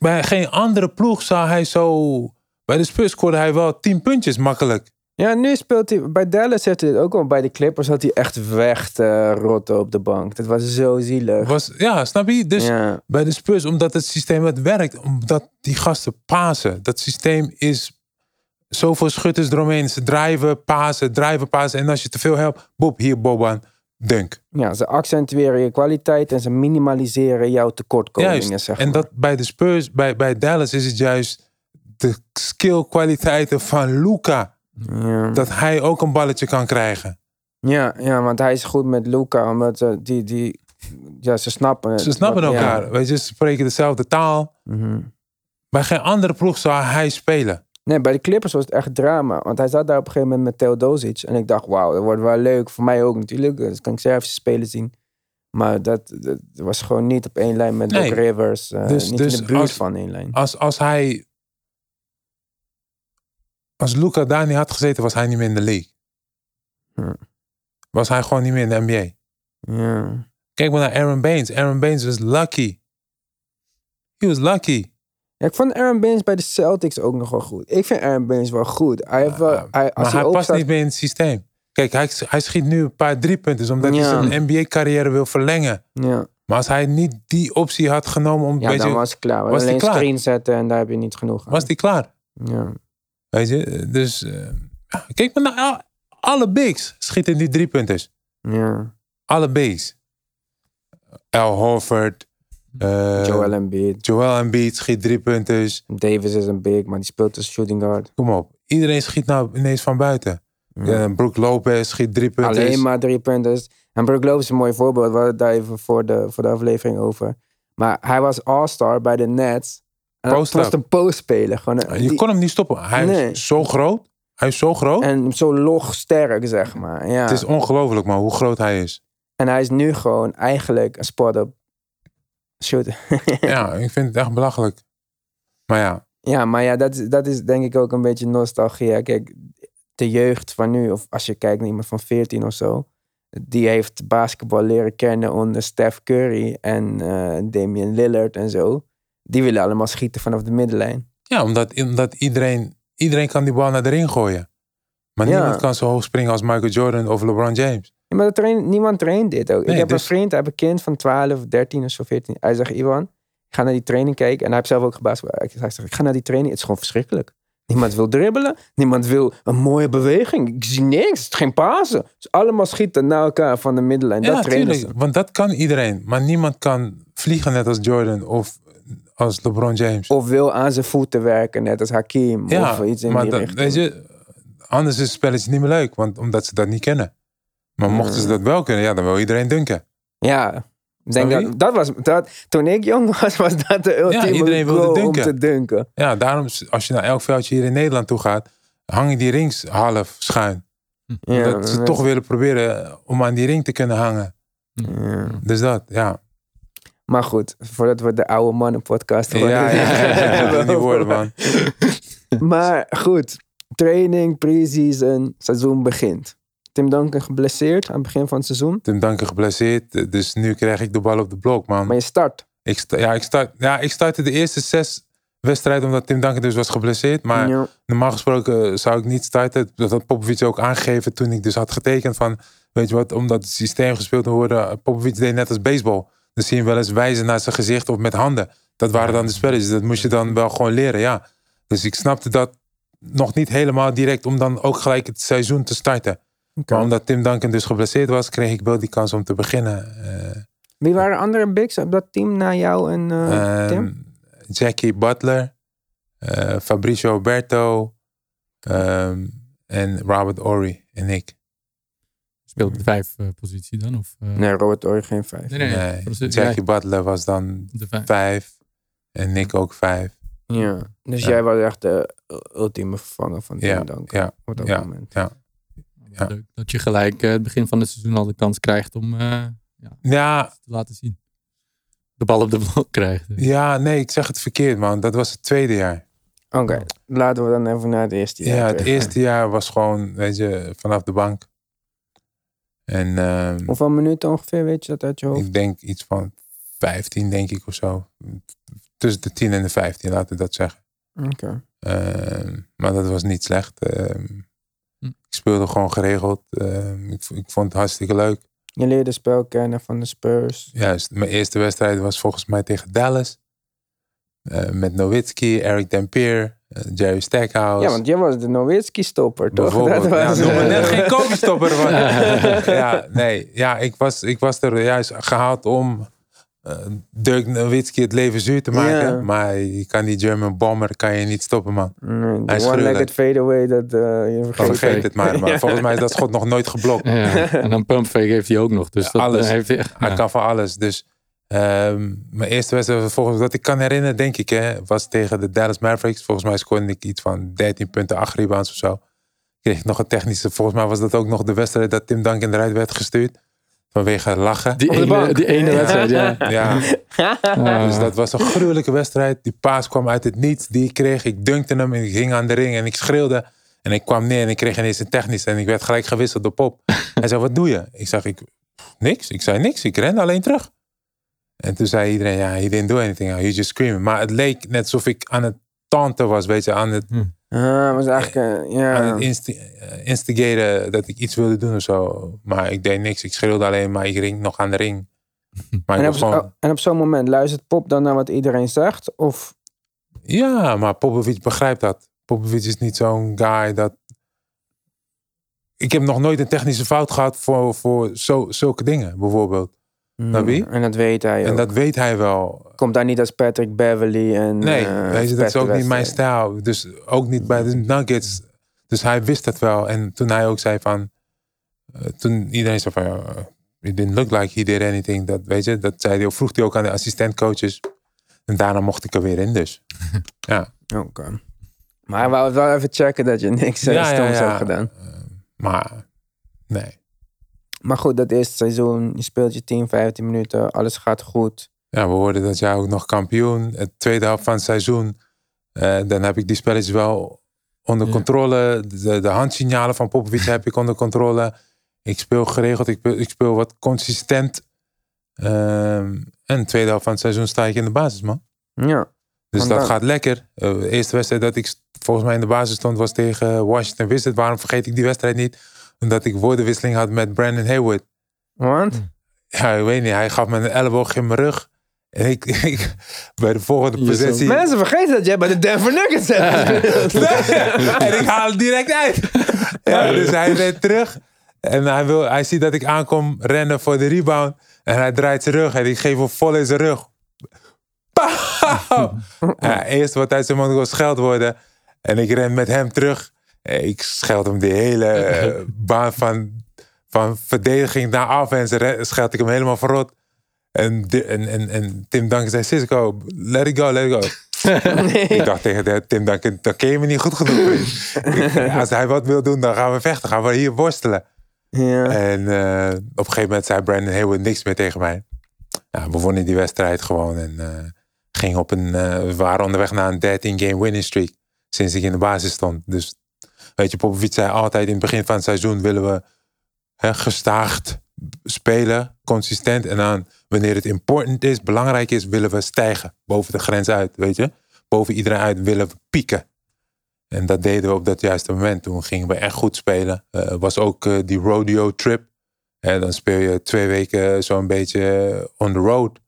Bij geen andere ploeg zou hij zo... Bij de Spurs scoorde hij wel tien puntjes makkelijk. ja, nu speelt hij... Bij Dallas heeft hij het ook al. Bij de Clippers had hij echt weg te rotten op de bank. Dat was zo zielig. Was, ja, snap je? Dus ja. bij de Spurs, omdat het systeem wat werkt, omdat die gasten pasen. Dat systeem is zoveel schutters eromheen. Ze drijven, pasen, drijven, pasen. En als je te veel hebt, boep, hier Boban, dunk. ja, ze accentueren je kwaliteit en ze minimaliseren jouw tekortkomingen, Juist. zeg En maar. dat bij de Spurs, bij, bij Dallas is het juist de skill kwaliteiten van Luca. Ja. Dat hij ook een balletje kan krijgen. Ja, ja, want hij is goed met Luca, omdat eh, die, die, ja, ze snappen het. Ze snappen elkaar. Ja. Weet je, ze spreken dezelfde taal. Mhm. Bij geen andere ploeg zou hij spelen. Nee, bij de Clippers was het echt drama. Want hij zat daar op een gegeven moment met Theodosic. En ik dacht, wauw, dat wordt wel leuk. Voor mij ook natuurlijk. Dus kan ik Servische spelen zien. Maar dat, dat was gewoon niet op één lijn met Nee. Doc Rivers. Dus- niet dus in de buurt als- van één lijn. Als, als hij... Als Luca daar niet had gezeten, was hij niet meer in de league. Hm. Was hij gewoon niet meer in de NBA. Ja. Kijk maar naar Aaron Baines. Aaron Baines was lucky. He was lucky. Ja, ik vond Aaron Baines bij de Celtics ook nog wel goed. Ik vind Aaron Baines wel goed. Hij heeft wel, hij, als maar hij hij, past niet meer in het systeem. Kijk, hij, hij schiet nu een paar driepunters omdat Ja. hij zijn NBA-carrière wil verlengen. Ja, Maar als hij niet die optie had genomen om... ja weet dan je, was het klaar. was Alleen klaar? screen zetten en daar heb je niet genoeg aan. was die klaar. Ja. Weet je, dus... eh, kijk maar naar al- alle bigs schieten die driepunters. ja. Alle bigs. Al Horford. Eh, Joel Embiid. Joel Embiid schiet driepunters. Davis is een big, maar die speelt als shooting guard. Kom op. Iedereen schiet nou ineens van buiten. Ja. Ja, Brook Lopez schiet driepunters. Alleen maar drie punten. En Brook Lopez is een mooi voorbeeld. We hadden het daar even voor de, voor de aflevering over. Maar hij was all-star bij de Nets. En Post-up. was een post-speler. Gewoon een- Je die- kon hem niet stoppen. Hij Nee. is zo groot. Hij is zo groot. En zo log sterk, zeg maar. Ja. Het is ongelooflijk, man, hoe groot hij is. En hij is nu gewoon eigenlijk een spot-up Ja, ik vind het echt belachelijk. Maar ja, ja, maar ja, dat, is- dat is denk ik ook een beetje nostalgie. hè. Kijk, de jeugd van nu, of als je kijkt naar iemand van 14 of zo, die heeft basketbal leren kennen onder Steph Curry en eh, Damian Lillard en zo. Die willen allemaal schieten vanaf de middenlijn. ja omdat, omdat iedereen, iedereen kan die bal naar de ring gooien. Maar Ja. niemand kan zo hoog springen als Michael Jordan of LeBron James. Ja, maar train, niemand traint dit ook. Nee, ik heb dus- een vriend, hij heeft een kind van 12, 13 of zo, 14. Hij zegt, Ivan, Ik ga naar die training kijken. En hij heeft zelf ook gebaasd. Hij zegt, ik ga naar die training. Het is gewoon verschrikkelijk. Niemand wil dribbelen. Niemand wil een mooie beweging. Ik zie niks. Het is geen pasen. Is allemaal schieten naar elkaar van de middenlijn. Ja, dat trainen tuurlijk. Want dat kan iedereen. Maar niemand kan vliegen net als Jordan of als LeBron James. Of wil aan zijn voeten werken, net als Hakim. ja, of iets in maar die dat, richting. weet je, anders is het spelletje niet meer leuk. Want, omdat ze dat niet kennen. Maar mochten ze dat wel kunnen, ja, dan wil iedereen dunken. Ja, ik denk dat, dat was, dat, toen ik jong was, was dat de ultieme iedereen wilde om dunken. te dunken. Ja, daarom, als je naar elk veldje hier in Nederland toe gaat, hangen die rings half schuin. Ja, dat ze toch willen proberen om aan die ring te kunnen hangen. ja. Dus dat, ja. Maar goed, voordat we de oude mannen podcast Ja, ja, niet worden, man. Maar goed, training, pre-season, seizoen begint. Tim Duncan geblesseerd aan het begin van het seizoen. Tim Duncan geblesseerd, dus nu krijg ik de bal op de blok, man. Maar je start. Ik, sta- ja, ik, start, ja, ik startte de eerste zes wedstrijden omdat Tim Duncan dus was geblesseerd. Maar Ja. normaal gesproken zou ik niet starten. Dat had Popovic ook aangegeven toen ik dus had getekend van... Weet je wat, omdat het systeem gespeeld moet worden... Popovic deed net als baseball. Dan zie je hem wel eens wijzen naar zijn gezicht of met handen. Dat waren dan de spelletjes. Dat moest je dan wel gewoon leren, ja. Dus ik snapte dat nog niet helemaal direct... om dan ook gelijk het seizoen te starten. Oké. Maar omdat Tim Duncan dus geblesseerd was... kreeg ik wel die kans om te beginnen. Eh, Wie waren andere bigs op dat team na jou en eh, Ehm, Tim? Jackie Butler, eh, Fabricio Berto ehm, en Robert Ory en ik. Speelt de vijf positie dan? Of, eh, Nee, Robert Ory geen vijf. nee, nee. Jackie Butler was dan de vijf. vijf en Nick ook vijf. Ja. Dus Ja. jij was echt de ultieme vervanger van Tim Ja, Duncan ja, op dat ja, moment. ja. Ja. Leuk dat je gelijk eh, het begin van het seizoen al de kans krijgt om eh, Ja, te laten zien. De bal op de blok krijgt. ja, nee, ik zeg het verkeerd man. Dat was het tweede jaar. Oké, laten we dan even naar het eerste jaar Ja, het eerste jaar was gewoon, weet je, vanaf de bank. En ehm, Hoeveel minuten ongeveer, weet je dat uit je hoofd? ik denk iets van 15, denk ik of zo. Tussen de 10 en de 15, laten we dat zeggen. Oké. Ehm, maar dat was niet slecht. Ehm, Hm. Ik speelde gewoon geregeld. Ehm, ik, ik vond het hartstikke leuk. Je leerde het spel kennen van de Spurs. Juist, mijn eerste wedstrijd was volgens mij tegen Dallas. Eh, met Nowitzki, Eric Dampier, eh, Jerry Stackhouse. Ja, want jij was de Nowitzki-stopper, toch? Bijvoorbeeld. Dat was, ja, noem me net geen Kobe-stopper. ja, nee. Ja, ik was, ik was er juist gehaald om Dirk Nowitzki het leven zuur te maken. Maar je kan die German bomber kan je niet stoppen, man. Hij one-legged fadeaway, dat eh, je vergeet. Vergeet het maar. maar Ja. Volgens mij is dat schot nog nooit geblokt. Ja, en dan pumpfake heeft hij ook nog. Dus dat, Alles. eh, heeft hij, ja. kan van alles. Dus ehm, mijn eerste wedstrijd, volgens wat ik kan herinneren, denk ik, hè, was tegen de Dallas Mavericks. Volgens mij scoorde ik iets van 13 punten, 8 rebounds of zo. Kreeg ik nog een technische. Volgens mij was dat ook nog de wedstrijd dat Tim Duncan eruit werd gestuurd. Vanwege lachen. Die, ene, die ene Ja. wedstrijd, ja. Ja, Ah. dus dat was een gruwelijke wedstrijd. Die paas kwam uit het niets. Die ik kreeg. Ik dunkte hem en ik ging aan de ring en ik schreeuwde. En ik kwam neer en ik kreeg ineens een technisch. En ik werd gelijk gewisseld door Pop. Hij zei, wat doe je? Ik zeg, ik, niks. Ik zei niks. Ik ren alleen terug. En toen zei iedereen, ja, he didn't do anything. You just screaming. Maar het leek net alsof ik aan het tanten was, weet je. Aan het, Ah, was eigenlijk, eh, ja. aan het insti- eh, instigeren dat ik iets wilde doen of zo. Maar ik deed niks. Ik schreeuwde alleen, maar ik ging nog aan de ring. Maar ik En was op, gewoon... oh, en op zo'n moment luistert Pop dan naar wat iedereen zegt? Of Ja, maar Popovic begrijpt dat. Popovic is niet zo'n guy dat... Ik heb nog nooit een technische fout gehad voor, voor zo, zulke dingen, bijvoorbeeld. Naar wie? En dat weet hij En ook. dat weet hij wel. Komt daar niet als Patrick Beverly en... Nee, eh, weet je, dat is ook niet mijn wedstrijd. stijl. Dus ook niet bij de Nuggets. Dus hij wist dat wel. En toen hij ook zei van... eh, toen iedereen zei van... ja, it didn't look like he did anything. Dat, weet je, dat zei hij vroeg hij ook aan de assistentcoaches. En daarna mocht ik er weer in dus. Ja. Oké. Maar hij wou wel even checken dat je niks eh, stoms hebt gedaan. Eh, maar nee. Maar goed, dat eerste seizoen, je speelt je 10, 15 minuten, alles gaat goed. Ja, we worden dat jaar ook nog kampioen. Het tweede helft van het seizoen. eh, dan heb ik die spelletjes wel onder Ja. controle. De, de handsignalen van Popovic heb ik onder controle. Ik speel geregeld. Ik, speel- ik speel wat consistent. Ehm, en de tweede helft van het seizoen sta ik in de basis, man. Ja. Dus dat dan- gaat lekker. Eh, de eerste wedstrijd dat ik volgens mij in de basis stond was tegen Washington Wizards. Waarom vergeet ik die wedstrijd niet? Omdat ik woordenwisseling had met Brandon Haywood. Want? Ja, ik weet niet. Hij gaf me een elleboog in mijn rug. En ik, ik bij de volgende Je zo- possessie... Mensen vergeten dat jij bij de Denver Nuggets hebt gespeeld. en ik haal het direct uit. Ja, dus hij rent terug. En hij, wil, hij ziet dat ik aankom rennen voor de rebound. En hij draait zijn rug en ik geef hem vol in zijn rug. Pauw! Ja, eerst wat uit zijn mond was scheld worden. En ik ren met hem terug. En Ik scheld hem de hele eh, baan van, van verdediging naar offense. re- Scheld ik hem helemaal verrot. En, en, en, en Tim Duncan zei, Cisco, let it go, let it go. Ik dacht tegen de, Tim Duncan, dan ken je me niet goed genoeg. Ik- Als hij wat wil doen, dan gaan we vechten. Gaan we hier worstelen. Ja. En eh, op een gegeven moment zei Brandon Hayward niks meer tegen mij. We wonnen die wedstrijd gewoon. En eh ging op een, eh, we waren onderweg naar een 13-game winning streak. Sinds ik in de basis stond. Dus weet je, Popovic zei altijd in het begin van het seizoen willen we gestaagd spelen, consistent. En dan wanneer het important is, belangrijk is, willen we stijgen. Boven de grens uit, weet je. Boven iedereen uit willen we pieken. En dat deden we op dat juiste moment. Toen gingen we echt goed spelen. Eh was ook eh, die rodeo trip. En dan speel je twee weken zo'n beetje on the road.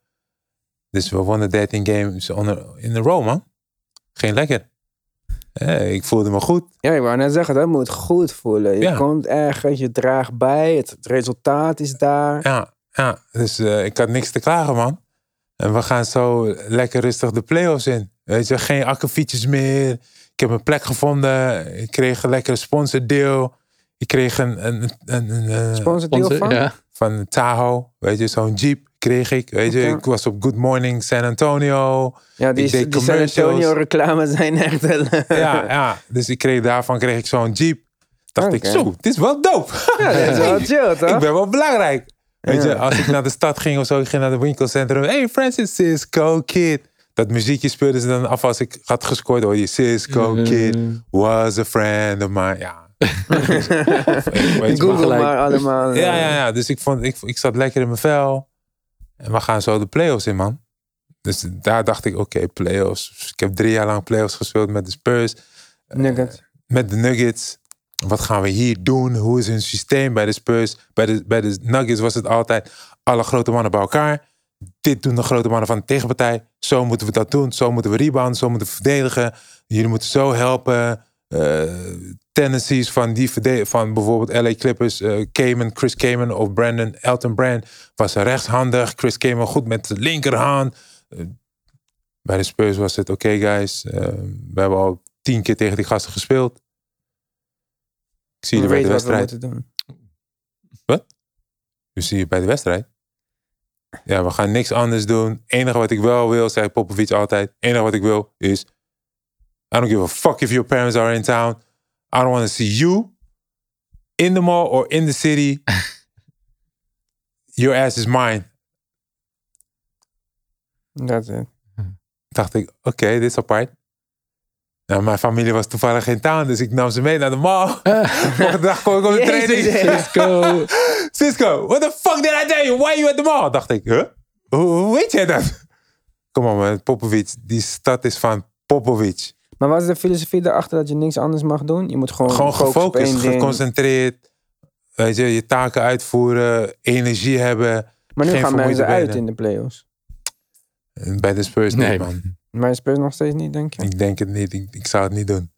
Dus we wonnen 13 games on the- in de row, man. Geen lekker. Eh, ik voelde me goed. Ja, ik wou net zeggen, dat moet goed voelen. Je Ja. komt ergens, je draagt bij, het, het resultaat is daar. Ja, ja. dus eh, ik had niks te klagen, man. En we gaan zo lekker rustig de play-offs in. Weet je, geen akkefietjes meer. Ik heb een plek gevonden. Ik kreeg een lekkere sponsordeal. Ik kreeg een, een, een, een, eh, Sponsor deel Onze- van? ja. van Tahoe. Weet je, zo'n jeep kreeg ik. Weet je, ik was op Good Morning San Antonio. Ja, die, Ik deed die San. Antonio reclames zijn echt wel... Ja, ja. Dus ik kreeg, daarvan kreeg ik zo'n jeep. Dacht ik, zo, dit is wel dope. Ja, dat is wel chill, toch? ik ben wel belangrijk. Weet Ja. je, als ik naar de stad ging of zo, ik ging naar de winkelcentrum. Hey Francis, Cisco Kid. Dat muziekje speelden ze dan af als ik had gescoord. Hoor je, Cisco Kid was a friend of mine. Ja. Maar Google maar allemaal. eh, Ja, ja, ja. Dus ik, vond, ik, ik zat lekker in mijn vel. En we gaan zo de play-offs in, man. Dus daar dacht ik, oké, play-offs. Ik heb drie jaar lang play-offs gespeeld met de Spurs. Nuggets. Met de Nuggets. Wat gaan we hier doen? Hoe is hun systeem bij de Spurs? Bij de, bij de Nuggets was het altijd alle grote mannen bij elkaar. Dit doen de grote mannen van de tegenpartij. Zo moeten we dat doen. Zo moeten we rebounden. Zo moeten we verdedigen. Jullie moeten zo helpen. Eh tendencies van die van bijvoorbeeld LA Clippers, eh Kamen, Chris Kamen of Brandon Elton Brand was rechtshandig. Chris Kamen goed met de linkerhand. Eh, bij de Spurs was het oké guys. eh, we hebben al tien keer tegen die gasten gespeeld. Ik zie jullie bij de weten wat we wedstrijd. moeten doen. Dus zie je bij de wedstrijd. Ja, we gaan niks anders doen. enige wat ik wel wil, zei Popovic altijd. enige wat ik wil is... I don't give a fuck if your parents are in town. I don't want to see you in the mall or in the city. Your ass is mine. Is het. Dacht ik, oké, dit is apart. Nou, mijn familie was toevallig in town, dus ik nam ze mee naar de mall. Volgende dag kwam ik op de training. Cisco. Cisco, what the fuck did I tell you? Why are you at the mall? Dacht ik, huh? Hoe, hoe weet jij dat? Kom op man, Popovic. Die stad is van Popovic. Maar wat is de filosofie erachter dat je niks anders mag doen? Je moet gewoon, Gewoon gefocust, geconcentreerd. Weet je, je taken uitvoeren, energie hebben. Maar nu geen gaan mensen uit in de playoffs. En Bij de Spurs Nee, niet, man. Maar de Spurs nog steeds niet, denk je? Ik denk het niet. Ik, ik zou het niet doen.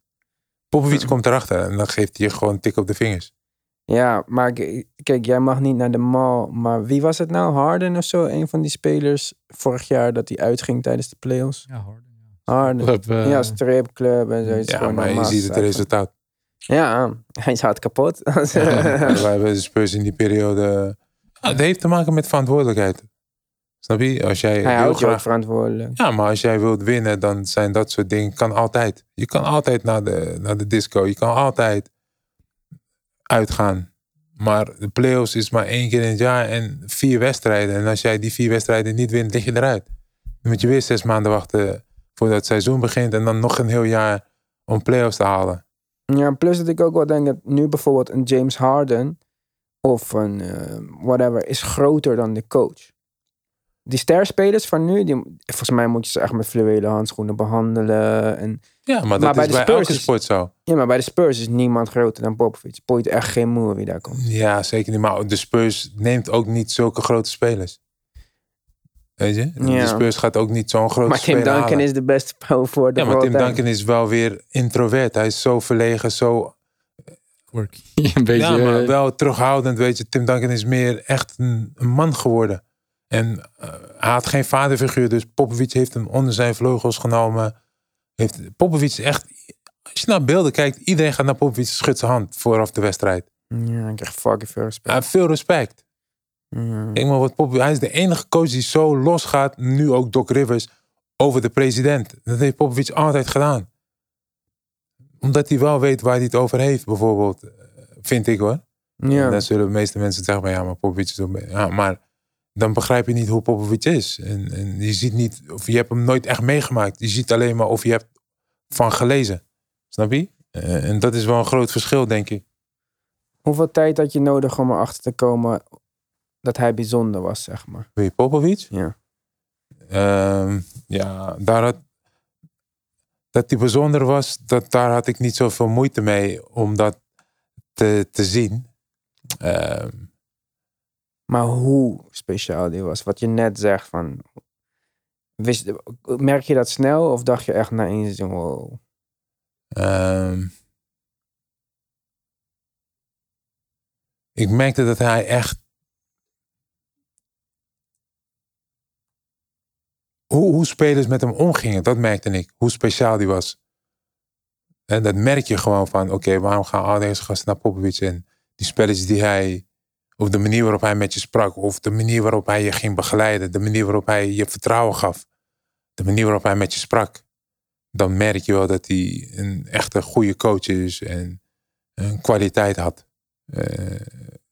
Popovic komt erachter en dan geeft hij je gewoon een tik op de vingers. Ja, maar kijk, jij mag niet naar de mall. Maar wie was het nou? Harden of zo? Een van die spelers vorig jaar dat hij uitging tijdens de playoffs. Ja, Harden. Ja. Harden. Club, eh, Ja, stripclub en zoiets. Ja, maar je ziet het resultaat. Ja, hij is hard kapot. We hebben de Spurs in die periode... Ja, het heeft te maken met verantwoordelijkheid. Snap je? Als jij hij heel houdt je ook graag... verantwoordelijk. Ja, maar als jij wilt winnen, dan zijn dat soort dingen... Kan altijd. Je kan altijd naar de, naar de disco. Je kan altijd uitgaan. Maar de playoffs is maar één keer in het jaar en vier wedstrijden. En als jij die vier wedstrijden niet wint, lig je eruit. Dan moet je weer zes maanden wachten voordat het seizoen begint. En dan nog een heel jaar om playoffs te halen. Ja, plus dat ik ook wel denk dat nu bijvoorbeeld een James Harden of een eh, whatever is groter dan de coach. Die sterspelers van nu, die, volgens mij moet je ze echt met fluwelen handschoenen behandelen. En, Ja, maar dat Maar bij is de bij elke is- sport zo. ja, maar bij de Spurs is niemand groter dan Popovich. Boeit echt geen moer wie daar komt. Ja, zeker niet. Maar de Spurs neemt ook niet zulke grote spelers. Weet je? Ja. De Spurs gaat ook niet zo'n grote Maar Tim speler Duncan halen. is de beste power forward Ja, of maar Tim time. Duncan is wel weer introvert. Hij is zo verlegen, zo Quirky. Een beetje... ja, maar eh, wel terughoudend, weet je. Tim Duncan is meer echt een, een man geworden. En eh, hij had geen vaderfiguur, dus Popovic heeft hem onder zijn vleugels genomen. Heeft, Popovic is echt, als je naar beelden kijkt, iedereen gaat naar Popovic, schudt zijn hand vooraf de wedstrijd. Ja, ik krijg fucking veel respect. Hij heeft veel respect. Maar wat hij is de enige coach die zo los gaat, nu ook Doc Rivers, over de president. Dat heeft Popovic altijd gedaan. Omdat hij wel weet waar hij het over heeft, bijvoorbeeld, eh, vind ik hoor. Ja. En dan zullen de meeste mensen zeggen, maar ja, maar Popovic is. Ja, maar dan begrijp je niet hoe Popovic is. En, en je ziet niet, of je hebt hem nooit echt meegemaakt. Je ziet alleen maar of je hebt van gelezen. Snap je? Eh, En dat is wel een groot verschil, denk ik. Hoeveel tijd had je nodig om erachter te komen dat hij bijzonder was, zeg maar? Wie, Popovic? Ja. Ehm, ja, daar had, dat hij bijzonder was, dat, daar had ik niet zoveel moeite mee om dat te, te zien. Ehm, Maar hoe speciaal die was? Wat je net zegt van... Wist, merk je dat snel of dacht je echt na één seizoen, wow. Ehm, ik merkte dat hij echt. Hoe, hoe spelers met hem omgingen, dat merkte ik. Hoe speciaal die was. En dat merk je gewoon van: oké, waarom gaan al deze gasten naar Popovic? En die spelletjes die hij. Of de manier waarop hij met je sprak. Of de manier waarop hij je ging begeleiden. De manier waarop hij je vertrouwen gaf. De manier waarop hij met je sprak dan merk je wel dat hij een echte goede coach is en een kwaliteit had. Eh,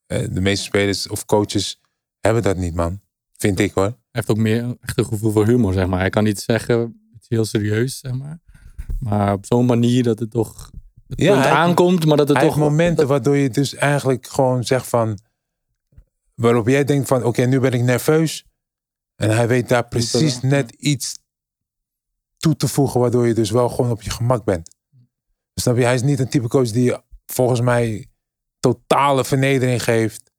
eh, de meeste spelers of coaches hebben dat niet, man. Vind ik hoor. Heeft ook meer echt een gevoel voor humor, zeg maar. Hij kan niet zeggen, het is heel serieus, zeg maar. Maar op zo'n manier dat het toch het Ja, hij- aankomt, maar dat het toch... momenten waardoor je dus eigenlijk gewoon zegt van... Waarop jij denkt van, oké, nu ben ik nerveus. En hij weet daar precies net iets toe te voegen... waardoor je dus wel gewoon op je gemak bent. Snap je? Hij is niet een type coach die volgens mij totale vernedering geeft.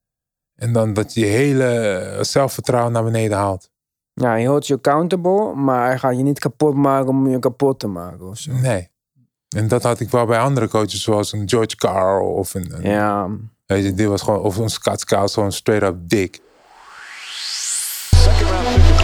En dan dat je hele zelfvertrouwen naar beneden haalt. Ja, hij houdt je accountable, maar hij gaat je niet kapot maken om je kapot te maken ofzo? Nee. En dat had ik wel bij andere coaches, zoals een George Carl of een. ja. Weet je, die was gewoon, of een Scott Carl, gewoon straight up dik. Second round.